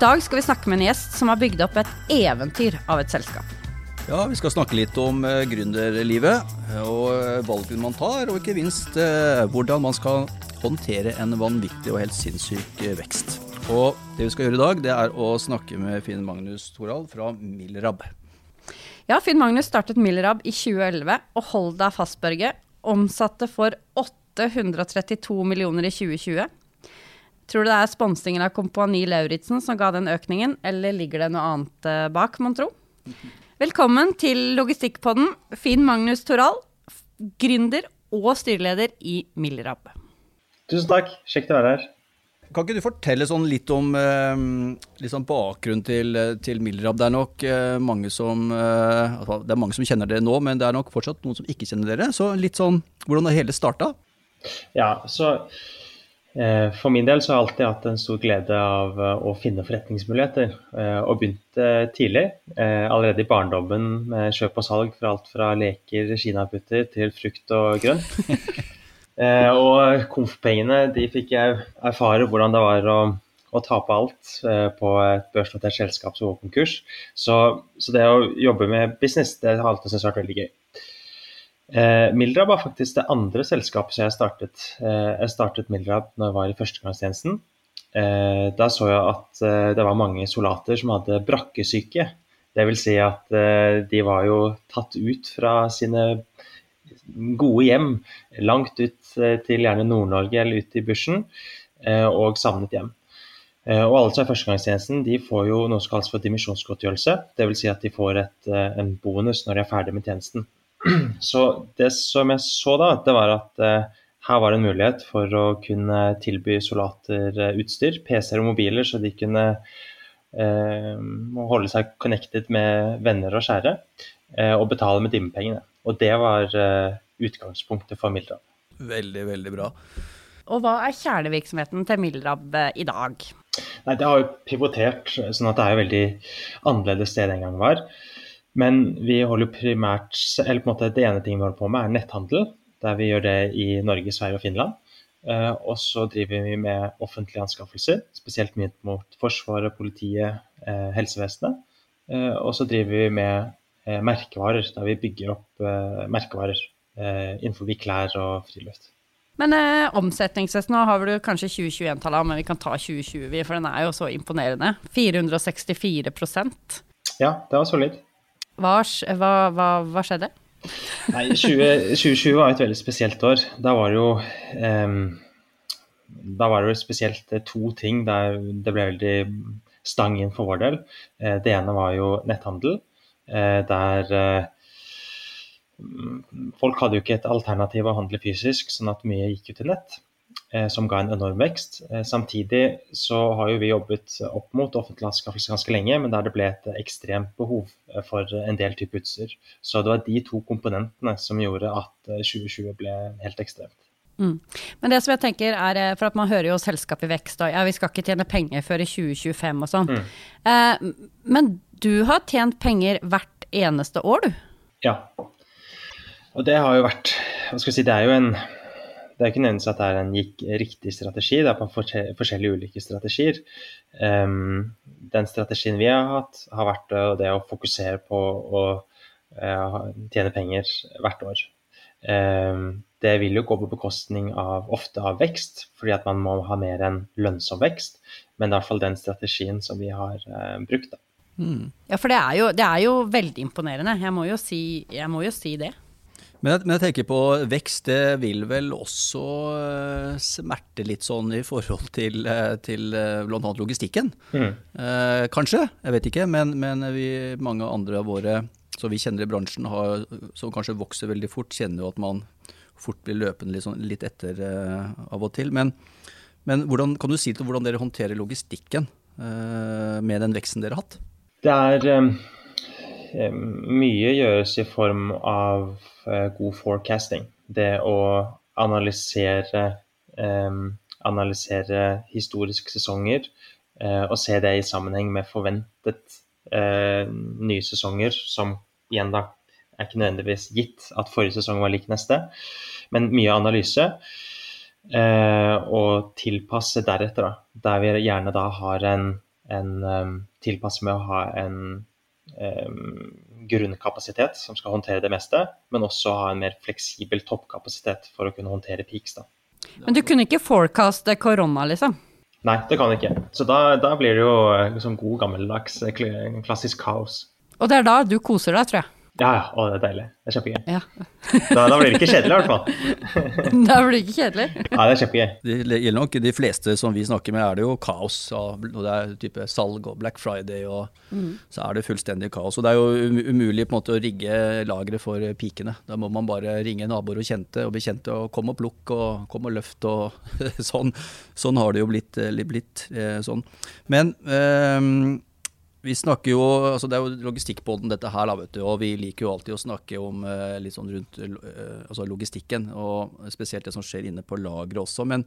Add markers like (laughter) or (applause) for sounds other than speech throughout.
dag skal vi snakke med en gjest som har bygd opp et eventyr av et selskap. Ja, Vi skal snakke litt om eh, gründerlivet og eh, valgene man tar, og ikke minst eh, hvordan man skal håndtere en vanvittig og helt sinnssyk eh, vekst. Og det vi skal gjøre i dag, det er å snakke med Finn Magnus Thorald fra Milrab. Ja, Finn Magnus startet Milrab i 2011, og hold deg fast, Børge, omsatte for 832 millioner i 2020. Tror du det er sponsingen av Kompani Lauritzen som ga den økningen, eller ligger det noe annet eh, bak, mon tro? Velkommen til Logistikkpodden, Finn Magnus Toral, gründer og styreleder i Millerab. Tusen takk, kjekt å være her. Kan ikke du fortelle sånn litt om eh, sånn bakgrunnen til, eh, til Milrab? Det er nok eh, mange som eh, altså, Det er mange som kjenner dere nå, men det er nok fortsatt noen som ikke kjenner dere. Så litt sånn hvordan det hele starta? Ja, så For min del så har jeg alltid hatt en stor glede av eh, å finne forretningsmuligheter. Eh, og begynte tidlig, eh, allerede i barndommen med kjøp og salg for alt fra leker, kinaputter til frukt og grønt. (laughs) Eh, og konf-pengene de fikk jeg erfare hvordan det var å, å tape alt eh, på et børsnotert selskap som går konkurs. Så, så det å jobbe med business det har alltid syntes vært veldig gøy. Eh, Mildrab var faktisk det andre selskapet som jeg startet. Eh, jeg startet Mildrab når jeg var i førstegangstjenesten. Eh, da så jeg at eh, det var mange soldater som hadde brakkesyke. Dvs. Si at eh, de var jo tatt ut fra sine gode hjem langt ut eh, til gjerne Nord-Norge eller ut i bushen, og savnet hjem. Og alle som er førstegangstjenesten, de får jo noe som kalles for dimisjonsgodtgjørelse. Dvs. Si at de får et, en bonus når de er ferdig med tjenesten. (clears throat) Så det som jeg så da, det var at eh, her var det en mulighet for å kunne tilby soldater eh, utstyr, PC-er og mobiler, så de kunne eh, holde seg connected med venner og kjære, eh, og betale med dimmepengene. Og det var eh, utgangspunktet for Mildrab. Veldig, veldig bra. Og hva er kjernevirksomheten til Millerab eh, i dag? Nei, Det har jo pivotert, sånn at det er jo veldig annerledes det det en gang var. Men vi holder primært, eller på en måte det ene ting vi holder på med, er netthandel. Der vi gjør det i Norge, Sverige og Finland. Eh, og så driver vi med offentlige anskaffelser, spesielt mye mot Forsvaret, politiet, eh, helsevesenet. Eh, og så driver vi med merkevarer, der vi bygger opp merkevarer innenfor klær og friluft. Men eh, omsetningsmessig nå har du kanskje 2021-tallet, men vi kan ta 2020, vi, for den er jo så imponerende. 464% Ja, det var solid. Hva, hva, hva, hva skjedde? Nei, 20, 2020 var et veldig spesielt år. Da var det jo um, Da var det jo spesielt eh, to ting der det ble veldig stang inn for vår del. Eh, det ene var jo netthandel, eh, der folk hadde jo ikke et alternativ å handle fysisk, sånn at mye gikk jo til nett. Eh, Som ga en enorm vekst. Eh, Samtidig så har jo vi jobbet opp mot offentlig anskaffelser ganske lenge, men der det ble et ekstremt behov eh, for en del type utstyr. Så det var de to komponentene som gjorde at eh, 2020 ble helt ekstremt. Mm. Men det som jeg tenker er, for at man hører jo selskap i vekst, og ja, vi skal ikke tjene penger før i 2025 og sånn. Eh, men du har tjent penger hvert eneste år, du? Ja. Og det har jo vært Hva skal vi si, det er jo en det er ikke nødvendigvis at det er en gikk, riktig strategi, det er på forskjellige ulike strategier. Um, den strategien vi har hatt, har vært det å fokusere på å uh, tjene penger hvert år. Um, det vil jo gå på bekostning av ofte av vekst, fordi at man må ha mer enn lønnsom vekst. Men det er i hvert fall den strategien som vi har eh, brukt. Da. Ja, for det er jo, det er jo veldig imponerende. Jeg må jo si, jeg må jo si det. Men jeg, men jeg tenker på vekst, det vil vel også eh, smerte litt sånn i forhold til, eh, til bl.a. blant annet logistikken. Mm. Eh, kanskje, jeg vet ikke, men, men vi, mange andre av våre som vi kjenner i bransjen, har, som kanskje vokser veldig fort, kjenner jo at man fort blir løpende litt, sånn, litt etter eh, av og til. Men, men hvordan, kan du si til hvordan dere håndterer logistikken eh, med den veksten dere har hatt? Det er um, eh, Mye gjøres i form av eh, god forecasting. Det å analysere, analysere historiske sesonger eh, og se det i sammenheng med forventet eh, nye sesonger, som igjen da er ikke nødvendigvis gitt at forrige sesong var lik neste, men mye analyse. Eh, og tilpasse deretter, da, der vi gjerne da har en en tilpasse med å ha en grunnkapasitet som skal håndtere det meste, men også ha en mer fleksibel toppkapasitet for å kunne håndtere peaks. da. Men du kunne ikke forecaste korona, liksom? Nei, det kan jeg ikke. Så da, da blir det jo liksom god gammeldags klassisk kaos. Og det er da du koser deg, tror jeg. Ja, ja. Å, det er deilig. Det er kjempegøy. Ja. (laughs) Da, da, blir det ikke kjedelig, i hvert fall. (laughs) da blir det ikke kjedelig. Nei, det er kjempegøy. Det gjelder nok de fleste som vi snakker med, er det jo kaos. Og det er type salg og Black Friday, og mm. så er det fullstendig kaos. Og det er jo umulig på en måte å rigge lageret for pikene. Da må man bare ringe naboer og kjente og bekjente og kom og plukk og kom og løft og (laughs) sånn. Sånn har det jo blitt. Eh, blitt eh, sånn. Men øh, vi snakker jo, altså Det er jo logistikkbåten dette her, vet du, og vi liker jo alltid å snakke om eh, litt sånn rundt eh, altså logistikken, og spesielt det som skjer inne på lageret også. men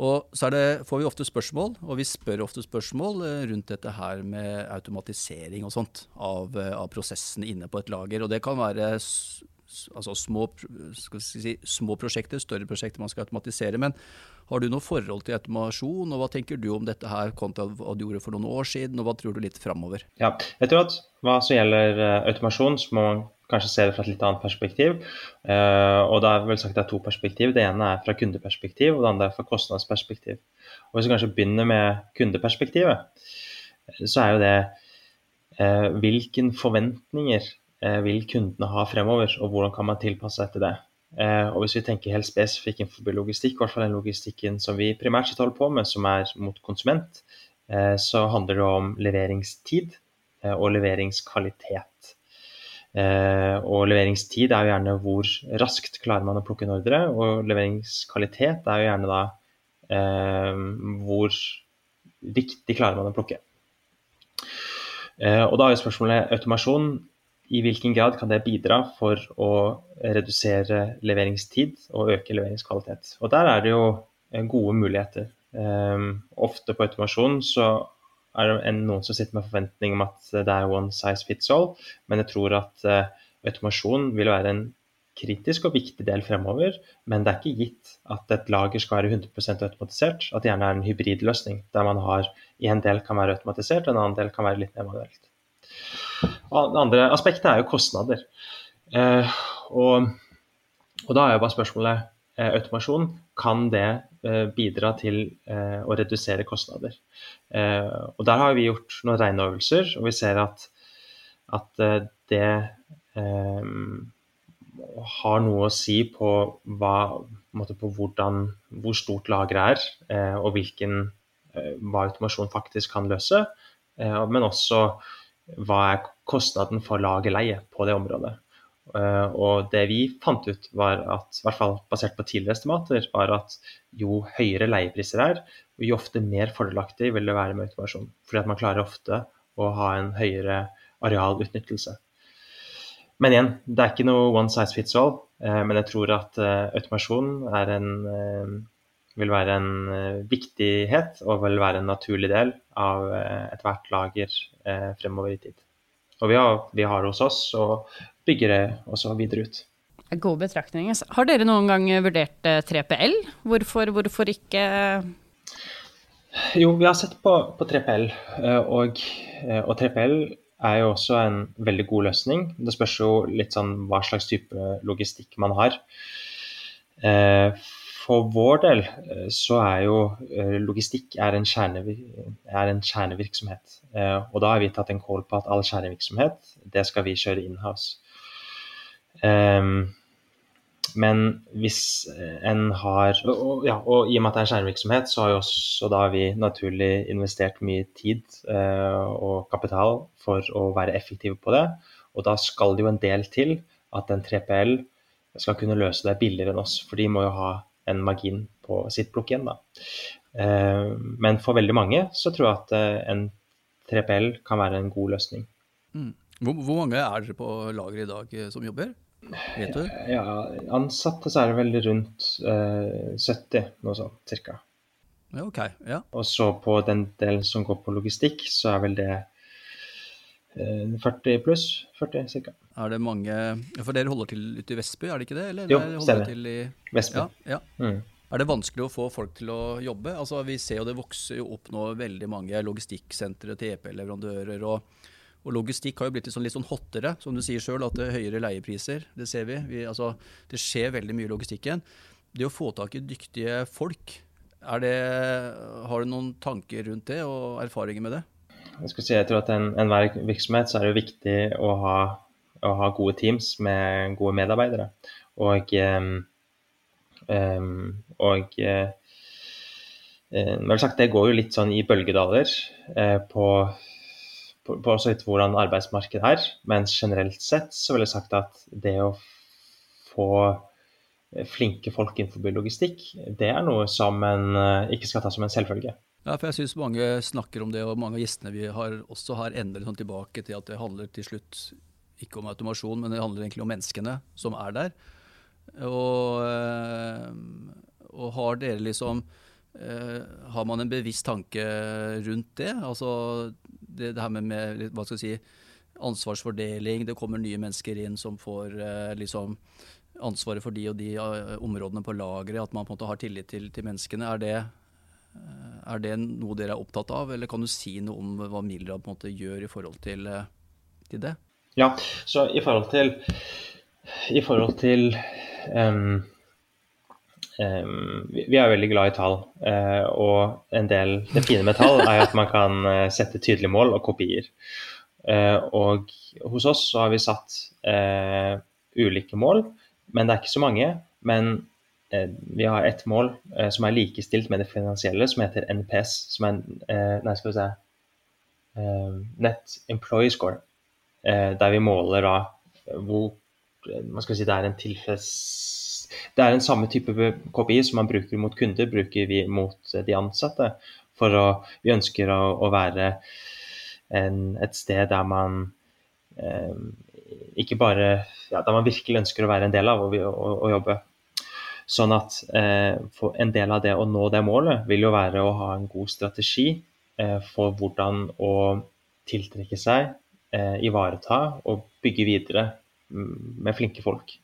og så det, får vi ofte spørsmål, og vi spør ofte spørsmål eh, rundt dette her med automatisering og sånt av, eh, av prosessene inne på et lager. Og det kan være altså små, si, små, prosjekter, større prosjekter man skal automatisere. Men har du noe forhold til automasjon, og hva tenker du om dette her kontra hva du gjorde for noen år siden, og hva tror du litt framover? Ja, jeg tror at hva som gjelder eh, automasjon, så må man kanskje se det fra et litt annet perspektiv. Uh, og da er vel sagt det er to perspektiv. Det ene er fra kundeperspektiv, og det andre er fra kostnadsperspektiv. Og Hvis vi kanskje begynner med kundeperspektivet, så er jo det hvilken hvilke forventninger Eh, vil kundene ha fremover, og hvordan kan man tilpasse seg til det. Eh, og Hvis vi tenker helt spesifikt innenfor logistikk, i hvert fall den logistikken som vi primært sett holder på med, som er mot konsument, eh, så handler det om leveringstid og leveringskvalitet. Og leveringstid er jo gjerne hvor raskt klarer man å plukke en ordre, og leveringskvalitet er jo gjerne da hvor riktig klarer man å plukke. Og da er jo spørsmålet automasjon i hvilken grad kan det bidra for å redusere leveringstid og øke leveringskvalitet. Og Der er det jo eh, gode muligheter. Um, ofte på automasjon så er det noen som sitter med forventning om at det er one size fits all, men jeg tror at uh, automasjon vil være en kritisk og viktig del fremover. Men det er ikke gitt at et lager skal være 100 automatisert. At det gjerne er en hybridløsning der man har en del kan være automatisert, en annen del kan være litt mer manuelt. Det andre aspektet er jo kostnader. Eh, og, og, da er jo bare spørsmålet eh, automasjon. Kan det eh, bidra til eh, å redusere kostnader? Eh, og der har vi gjort noen regneøvelser, og vi ser at, at eh, det har noe å si på, hva, på hvordan, hvor stort lageret er, og hvilken, hva automasjon faktisk kan løse. men også hva er kostnaden for lagerleie på det området. Uh, og det vi fant ut, var at, i hvert fall basert på tidligere estimater, var at jo høyere leiepriser er, jo ofte mer fordelaktig vil det være med automasjon. Fordi at man klarer ofte å ha en høyere arealutnyttelse. Men igjen, det er ikke noe one size fits all. Uh, men jeg tror at uh, automasjon en, vil være en viktighet og vil være en naturlig del av ethvert lager fremover i tid. Og vi har, vi har hos oss, og bygger det også videre ut. Gode betraktninger. Har dere noen gang vurdert 3PL? Eh, hvorfor, hvorfor ikke Jo, vi har sett på, på 3PL, eh, og, eh, og, 3PL er jo også en veldig god løsning. Det spørs jo litt sånn hva slags type logistikk man har. For vår del eh, så er jo eh, logistikk er en, er en kjernevirksomhet. Eh, og da har vi tatt en call på at all kjernevirksomhet, det skal vi kjøre inhouse. Men hvis en har og, ja, og i og med at det er en kjernevirksomhet, så har vi også da vi naturlig investert mye tid og kapital for å være effektive på det. Og da skal det jo en del til at en 3PL skal kunne løse det billigere enn oss, for de må jo ha en margin på sitt plukk igjen. Da. Eh, men for veldig mange så tror jeg at eh, en 3PL kan være en god løsning. Mm. Hvor, hvor, mange er dere på lager i dag eh, som jobber? Vet du? Ja, Ansatte så er det vel rundt uh, 70, noe sånt cirka. Ja, okay. ja. Og så på den delen som går på logistikk, så er vel det 40 pluss. 40 cirka. Er det mange For dere holder til ute i Vestby, er det ikke det? Eller jo, stemmer. Til i, Vestby. Ja, ja. Mm. er det vanskelig å få folk til å jobbe? Altså, vi ser jo det vokser jo opp nå veldig mange logistikksentre, EP-leverandører og, og logistikk har jo blitt litt sånn, litt sånn hottere, som du sier sjøl, at det er høyere leiepriser. Det ser vi. vi altså, det skjer veldig mye i logistikken. Det å få tak i dyktige folk, det, har du noen tanker rundt det og erfaringer med det? Jeg, si, jeg tror at en, enhver virksomhet så er det viktig å ha, å ha, gode teams med gode medarbeidere. Og um, Um, og uh, sagt, det går jo litt sånn i bølgedaler uh, på, på, på hvordan arbeidsmarkedet er. Men generelt sett så ville jeg sagt at det å få flinke folk innenfor logistikk, det er noe som en ikke skal ta som en selvfølge. Ja, for jeg syns mange snakker om det, og mange av gjestene vi har også har endret sånn tilbake til at det handler til slutt ikke om automasjon, men det handler egentlig om menneskene som er der. Og, eh, og har dere liksom eh, Har man en bevisst tanke rundt det? Altså det, det her med, med, hva skal jeg si, ansvarsfordeling, det kommer nye mennesker inn som får eh, liksom ansvaret for de og de områdene på lageret, at man på en måte har tillit til, til menneskene. Er det, er det, noe dere er opptatt av, eller kan du si noe om hva Mildra på en måte gjør i forhold til, til det? Ja, så i forhold til, i forhold til um, um, vi er veldig glad i tall. Uh, og en del, det fine med tall er at man kan uh, sette tydelige mål og kopier. Uh, og hos oss så har vi satt ulike mål, men det er ikke så mange. Men vi har ett mål som er likestilt med det finansielle, som heter NPS. Som er nei, skal vi se Net Employee Score. der vi måler da hvor man skal si, det er en tilfreds det er en samme type KPI som man bruker mot kunder, bruker vi mot de ansatte. For å, vi ønsker å, å være en, et sted der man eh, ikke bare ja, Der man virkelig ønsker å være en del av og, og, og jobbe. Sånn at eh, en del av det å nå det målet vil jo være å ha en god strategi eh, for hvordan å tiltrekke seg, eh, ivareta og bygge videre med flinke folk.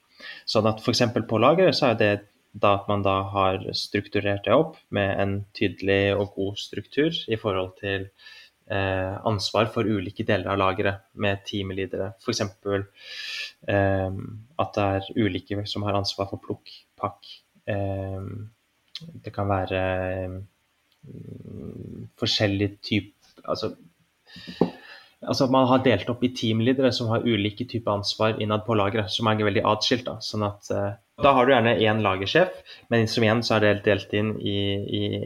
Sånn at f.eks. på lageret så er det da at man da har strukturert det opp med en tydelig og god struktur i forhold til ansvar for ulike deler av lageret med teamledere. F.eks. Eh, at det er ulike som har ansvar for plukk, pakk. Eh, det kan være eh, forskjellig type Altså altså Man har delt opp i teamledere som har ulike typer ansvar innad på lageret, som er veldig atskilt. Sånn at uh, da har du gjerne én lagersjef, men som igjen så er det delt inn i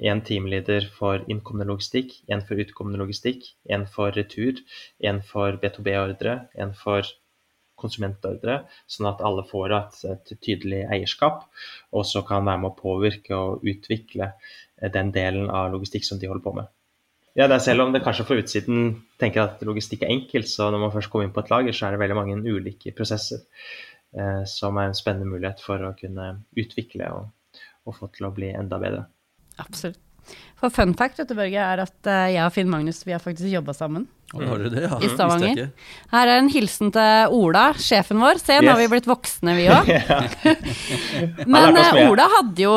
én teamleder for innkommende logistikk, én for utkommende logistikk, én for retur, én for B2B-ordre, én for konsumentordre, sånn at alle får et, et, tydelig eierskap, og så kan være med å påvirke og utvikle den delen av logistikk som de holder på med. Ja, det er selv om det kanskje fra utsiden tenker at logistikk er enkelt, så når man først kommer inn på et lager, så er det veldig mange ulike prosesser eh, som er en spennende mulighet for å kunne utvikle og, og få til å bli enda bedre. Absolutt. For fun fact dette, Børge, er at uh, jeg og Finn Magnus vi har faktisk jobba sammen. Har det, ja. I Stavanger. Her er en hilsen til Ola, sjefen vår. Se, nå yes. har vi blitt voksne, vi (laughs) òg. (laughs) Men uh, Ola hadde jo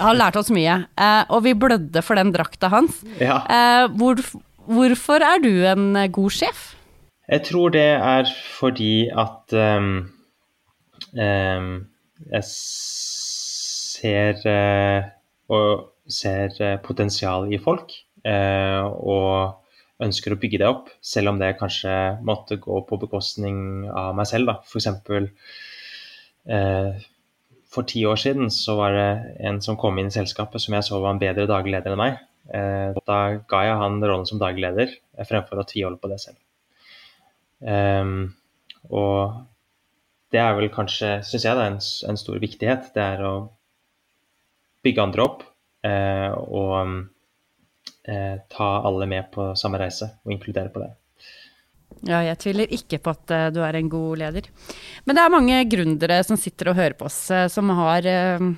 har lært oss mye. Eh, og vi blødde for den drakta hans. Ja. Eh, hvor, hvorfor er du en eh, god sjef? Jeg tror det er fordi at um, jeg ser uh, og ser uh, potensial i folk. Uh, og ønsker å bygge det opp, selv om det kanskje måtte gå på bekostning av meg selv. F.eks. eksempel for ti år siden så var det en som kom inn i selskapet som jeg så var en bedre daglig leder enn meg. Eh, da ga jeg han rollen som daglig leder eh, fremfor å tviholde på det selv. Um, og det er vel kanskje, syns jeg, er en, en, stor viktighet. Det er å bygge andre opp eh, og eh, ta alle med på samme reise og inkludere på det. Ja, jeg tviler ikke på at uh, du er en god leder. Men det er mange gründere som sitter og hører på oss, uh, som har uh,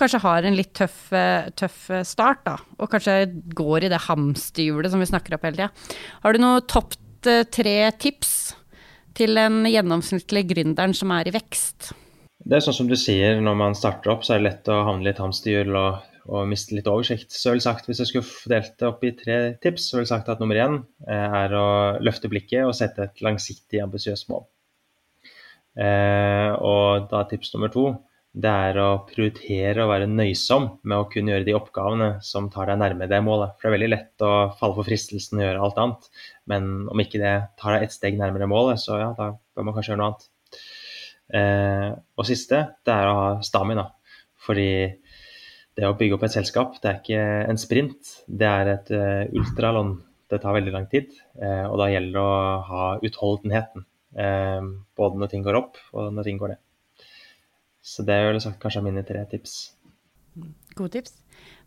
kanskje har en litt tøff, tøff, start, da. Og kanskje går i det hamsterhjulet som vi snakker opp hele tida. Har du noe topp tre tips til en gjennomsnittlig gründeren som er i vekst? det er sånn som du sier, når man starter opp, så er det lett å havne litt hamsterhjul og, og, miste litt oversikt. Så jeg vil sagt, Hvis jeg skulle fordelt det opp i tre tips, så ville jeg sagt at nummer én eh, er å løfte blikket og sette et langsiktig, ambisiøst mål. Eh, og da tips nummer to det er å prioritere og være nøysom med å kunne gjøre de oppgavene som tar deg nærme det målet. For det er veldig lett å falle for fristelsen og gjøre alt annet, men om ikke det tar deg et steg nærmere målet, så ja, da bør man kanskje gjøre noe annet. Eh, og siste, det er å ha stamina. Fordi det å bygge opp et selskap, det er ikke en sprint, det er et uh, ultralån. Det tar veldig lang tid, eh, og da gjelder det å ha utholdenheten. Eh, både når ting går opp, og når ting går ned. Så det er sagt kanskje mine tre tips. Gode tips.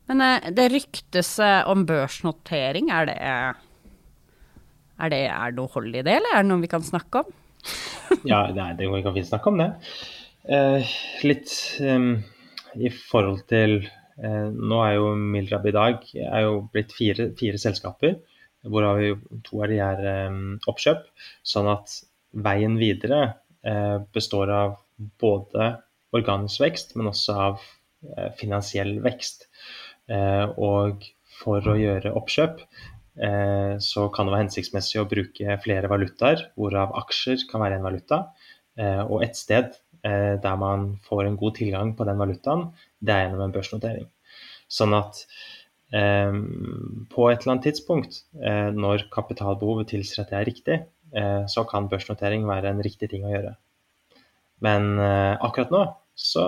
Men uh, det ryktes uh, om børsnotering. Er det, er det er noe hold i det, eller er det noe vi kan snakke om? (laughs) ja, det, er, det vi kan fint snakke om det. Uh, litt um, i forhold til Nå er jo Milrab i dag er jo blitt fire, fire selskaper, hvorav to av de er um, oppkjøp. Sånn at veien videre består av både organisk vekst, men også av eh, finansiell vekst. Eh, og for å gjøre oppkjøp eh, så kan det være hensiktsmessig å bruke flere valutaer, hvorav aksjer kan være en valuta. Og et sted der man får en god tilgang på den valutaen, det er gjennom en børsnotering. Sånn at på et eller annet tidspunkt, når kapitalbehovet tilsier at det er riktig, så kan børsnotering være en riktig ting å gjøre. Men akkurat nå så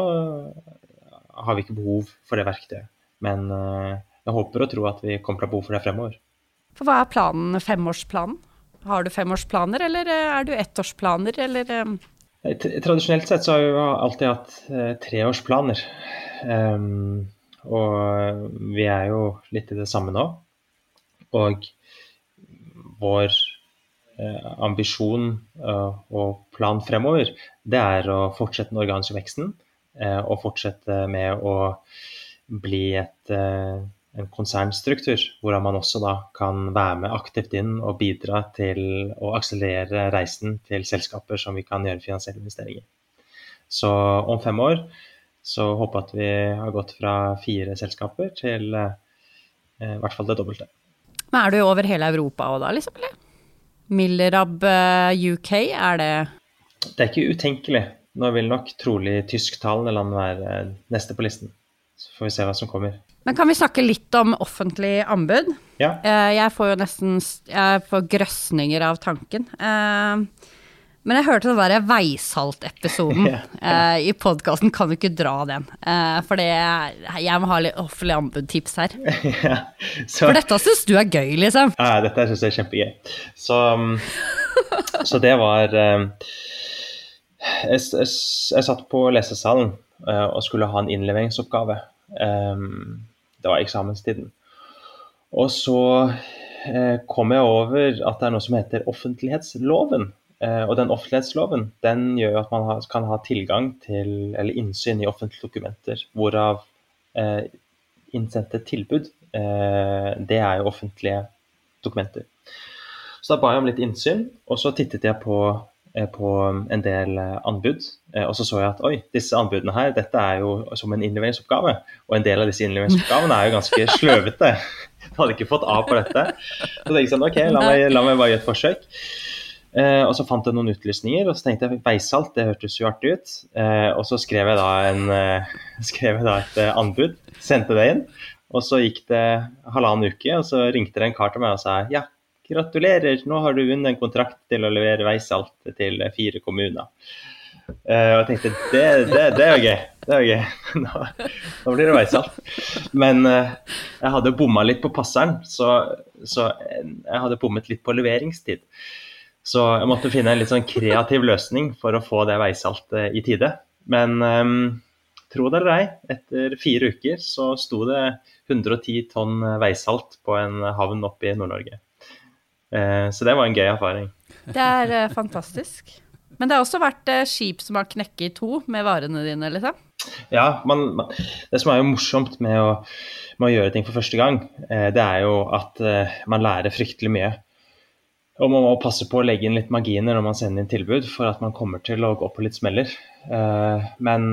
har vi ikke behov for det verktøyet. Men eh, jeg håper og tror at vi kommer til å ha behov for det fremover. For hva er planen, femårsplanen? Har du femårsplaner, eller eh, er du ettårsplaner, eller? Eh? Tradisjonelt sett så har vi alltid hatt treårsplaner. Um, og vi er jo litt i det samme nå. Og vår Eh, ambisjon eh, og plan fremover, det er å fortsette den organiske veksten. Eh, og fortsette med å bli et, en konsernstruktur, hvor man også da kan være med aktivt inn og bidra til å akselerere reisen til selskaper som vi kan gjøre finansielle investeringer. Så om fem år så håper jeg at vi har gått fra fire selskaper til i hvert fall det dobbelte. Men er du over hele Europa òg da, liksom? eller? Millerab eh, UK, er det Det er ikke utenkelig. Nå vil nok trolig tysktalende land være neste på listen. Så får vi se hva som kommer. Men kan vi snakke litt om offentlig anbud? Ja. Eh, jeg får jo nesten jeg får grøsninger av tanken. Eh, men jeg hørte den der veisalt-episoden (laughs) ja. i podkasten. Kan du ikke dra den? For jeg må ha litt offentlig anbud-tips her. (laughs) ja, så, for dette syns du er gøy, liksom? Ja, dette syns jeg er kjempegøy. Så, um, så det var jeg, jeg, jeg, satt på lesesalen uh, og skulle ha en innleveringsoppgave. Um, det var eksamenstiden. Og så kom jeg over at det er noe som heter offentlighetsloven. Uh, og den offentlighetsloven den gjør at man kan ha tilgang til eller innsyn i offentlige dokumenter, hvorav innsendte tilbud det er jo offentlige dokumenter. Så da ba jeg om litt innsyn, og så tittet jeg på, på en del eh, anbud. Eh, og så så jeg at oi, disse anbudene her, dette er jo som en innleveringsoppgave. Og en del av disse innleveringsoppgavene er jo ganske (laughs) sløvete. Jeg hadde ikke fått A på dette. Så tenkte jeg sånn, ok, la meg, la meg bare gjøre et forsøk. Eh, og så fant jeg noen utlysninger, og så tenkte jeg veisalt, det hørtes jo artig ut. Eh, og så skrev jeg da, en, eh, (laughs) skrev jeg da et eh, anbud, sendte det inn. Og så gikk det halvannen uke, og så ringte det en kar til meg og sa ja, gratulerer, nå har du vunnet en kontrakt til å levere veisalt til fire kommuner. Uh, og jeg tenkte det, det, det er jo gøy. Det er gøy. (laughs) Nå, nå blir det veisalt. Men uh, jeg hadde bomma litt på passeren, så, så jeg hadde bommet litt på leveringstid. Så jeg måtte finne en litt sånn kreativ løsning for å få det veisaltet i tide. Men um, tro det eller ei, etter fire uker så sto det 110 tonn veisalt på en havn oppe i Nord-Norge. Uh, så det var en gøy erfaring. Det er uh, fantastisk. Men det har også vært uh, skip som har knekket i to med varene dine, liksom? Ja, man, man, det som er jo morsomt med å, med å, gjøre ting for første gang, det er jo at man lærer fryktelig mye. og man må passe på å legge inn litt marginer når man sender inn tilbud, for at man kommer til å gå på litt smeller. Eh, men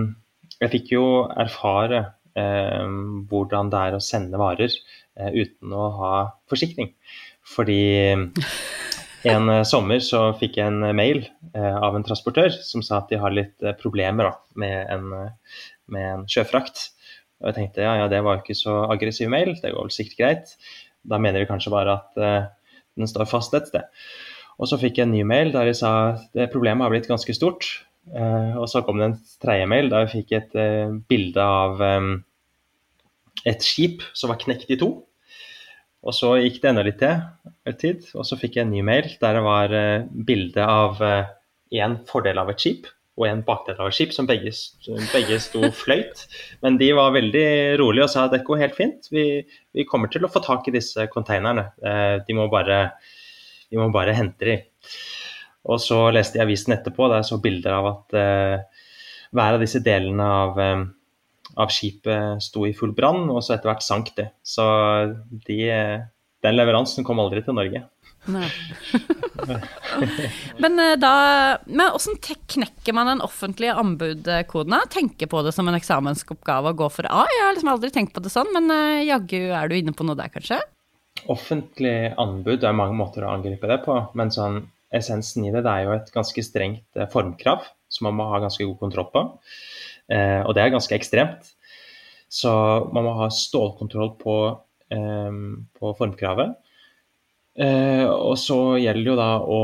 jeg fikk jo erfare eh, hvordan det er å sende varer eh, uten å ha forsikring. Fordi en sommer så fikk jeg en mail av en transportør som sa at de har litt problemer da, med, en, med, en, sjøfrakt. Og jeg tenkte ja, ja, det var jo ikke så aggressiv mail, det går vel sikkert greit. Da mener de kanskje bare at den står fast et sted. Og så fikk jeg en ny mail der de sa at problemet har blitt ganske stort. Uh, og så kom det en tredje mail der jeg fikk et uh, bilde av um, et skip som var knekt i to. Og så gikk det enda litt tid, og så fikk jeg en ny mail der det var uh, bilde av én fordel av et skip og en bakdel av et skip, som begge, begge sto fløyt. Men de var veldig rolige og sa at det går helt fint, vi, vi, kommer til å få tak i disse konteinerne. Eh, de må bare, de må bare hente de. Og så leste jeg avisen etterpå, der jeg så bilder av at hver av disse delene av, av skipet sto i full brann, og så etter hvert sank det. Så de, den leveransen kom aldri til Norge. (laughs) Men eh, da Men åssen knekker man den offentlige anbudkoden? Tenker på det som en eksamensoppgave å gå for A? Jeg har liksom aldri tenkt på det sånn, men uh, jaggu er du inne på noe der, kanskje? Offentlig anbud er mange måter å angripe det på, men sånn essensen i det, det er jo et ganske strengt uh, formkrav som man må ha ganske god kontroll på. Uh, og det er ganske ekstremt. Så man må ha stålkontroll på, på formkravet. Eh, og så gjelder det jo da å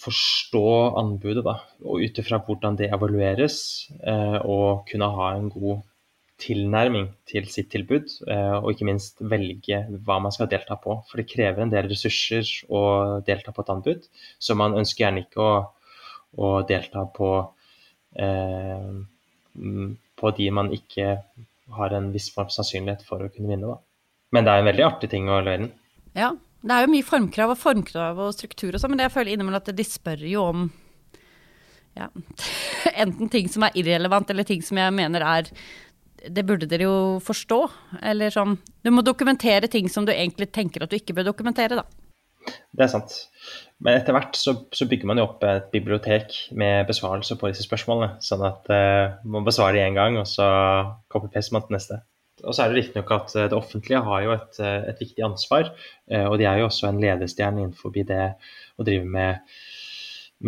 forstå anbudet, da, og ut ifra hvordan det evalueres, eh, og kunne ha en god tilnærming til sitt tilbud, eh, og ikke minst velge hva man skal delta på. For det krever en del ressurser å delta på et anbud, så man ønsker gjerne ikke å, å delta på, eh, på de man ikke har en viss form sannsynlighet for å kunne vinne. Da. Men det er en veldig artig ting å levere inn. Ja, det er jo mye formkrav og formkrav og struktur og sånn, men det jeg føler innimellom at de spør jo om ja, (laughs) enten ting som er irrelevant, eller ting som jeg mener er Det burde dere jo forstå. Eller sånn Du må dokumentere ting som du egentlig tenker at du ikke bør dokumentere, da. Det er sant. Men etter hvert så, så bygger man jo opp et bibliotek med besvarelse på disse spørsmålene. Sånn at uh, man besvarer én gang, og så copy-paster man til neste. Og så er det riktignok at eh, det offentlige har jo et, eh, et, viktig ansvar, uh, og de er jo også en ledestjerne innenfor det å drive med,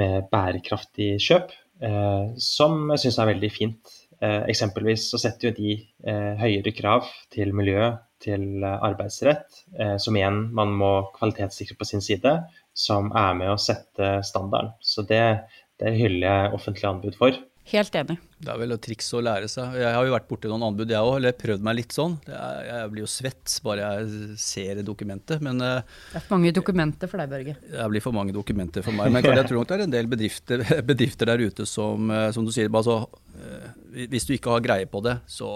med bærekraftig kjøp, som jeg syns er veldig fint. Eksempelvis så setter jo de høyere krav til miljø, til arbeidsrett, som igjen man må kvalitetssikre på sin side, som er med å sette standarden. Så det, det hyller jeg offentlig anbud for. Helt enig. Det er vel et triks å lære seg. Jeg har jo vært borti noen anbud, jeg òg, eller prøvd meg litt sånn. Jeg blir jo svett bare jeg ser dokumentet, men eh, Det er for mange dokumenter for deg, Børge. Det blir for mange dokumenter for meg. Men jeg tror nok det er en del bedrifter, bedrifter der ute som, eh, som du sier, altså, Hvis du ikke har greie på det, så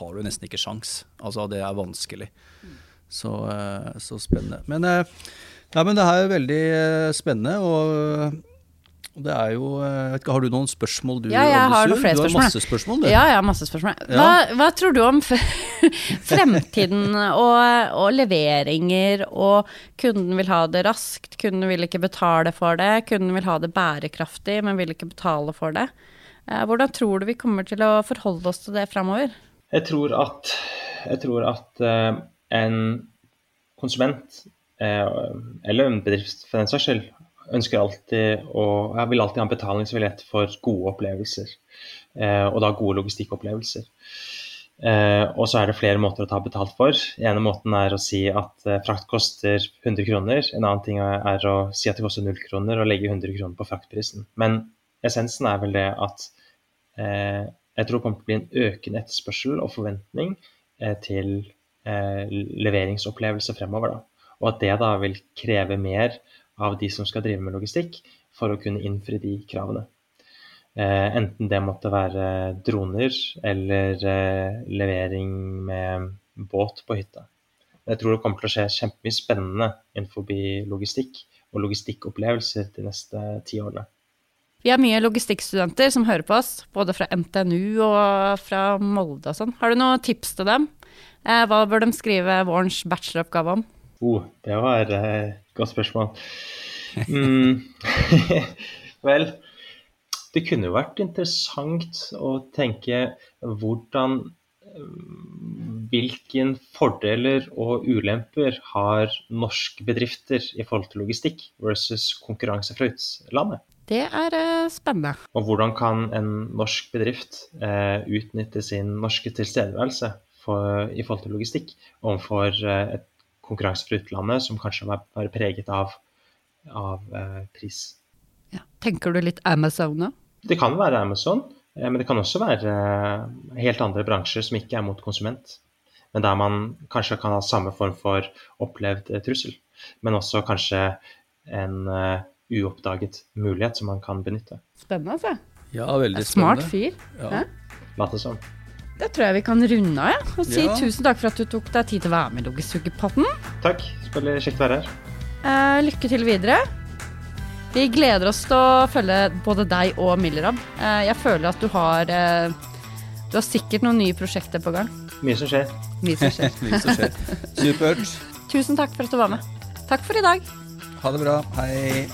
har du nesten ikke sjans. Altså, det er vanskelig. Så, så spennende. Men, ja, men det er er veldig spennende. og det er jo, eh, ikke, Har du noen spørsmål du, ja, jeg har noen flere spørsmål. Du har masse spørsmål, du. Ja, jeg har masse spørsmål. Hva, ja. hva tror du om (laughs) fremtiden og, og, leveringer, og kunden vil ha det raskt, kunden vil ikke betale for det, kunden vil ha det bærekraftig, men vil ikke betale for det. Eh, hvordan tror du vi kommer til å forholde oss til det framover? Jeg tror at, jeg tror at uh, en konsument, uh, eller en bedrift for den saks skyld, ønsker alltid å, jeg vil alltid ha en betalingsvillighet for gode opplevelser. Eh, og da gode logistikkopplevelser. Eh, og så er det flere måter å ta betalt for. Den ene måten er å si at eh, frakt koster 100 kroner. En annen ting er å si at det koster 0 kroner og legge 100 kroner på fraktprisen. Men essensen er vel det at eh, jeg tror det kommer til å bli en økende etterspørsel og forventning eh, til eh, leveringsopplevelse fremover. Da. Og at det da vil kreve mer av de som skal drive med logistikk, for å kunne innfri de kravene. Eh, enten det måtte være droner eller levering med båt på hytta. Jeg tror det kommer til å skje kjempemye spennende innenfor logistikk og logistikkopplevelser de neste ti årene. Vi har mye logistikkstudenter som hører på oss, både fra NTNU og fra Molde og sånn. Har du noen tips til dem? Eh, hva bør de skrive vårens bacheloroppgave om? Oh, det var et godt spørsmål. Mm. (laughs) Vel, det kunne jo vært interessant å tenke hvordan Hvilke fordeler og ulemper har norske bedrifter i forhold til logistikk versus konkurranse fra utlandet? Det er uh, spennende. Og hvordan kan en norsk bedrift uh, utnytte sin norske tilstedeværelse for, i forhold til logistikk overfor uh, et konkurranse fra utlandet som kanskje var preget av, av pris? Ja. Tenker du litt Amazon nå? Det kan være Amazon, eh, men det kan også være eh, helt andre bransjer som ikke er mot konsument. Men der man kanskje kan ha samme form for opplevd eh, trussel. Men også kanskje en uoppdaget mulighet som man kan benytte. Spennende, altså. Ja, veldig spennende. Smart fyr. Ja. Later som. Da tror jeg vi kan runde av, ja. og si Ja. tusen takk for at du tok deg tid til å være med i Logissugerpodden. Takk. Veldig kjekt å være her. Eh, lykke til videre. Vi gleder oss til å følge både deg og Millerab. Eh, jeg føler at du har eh, Du har sikkert noen nye prosjekter på gang. Mye som skjer. Mye som skjer. (laughs) Mye som skjer. Supert. Tusen takk for at du var med. Takk for i dag. Ha det bra. Hei.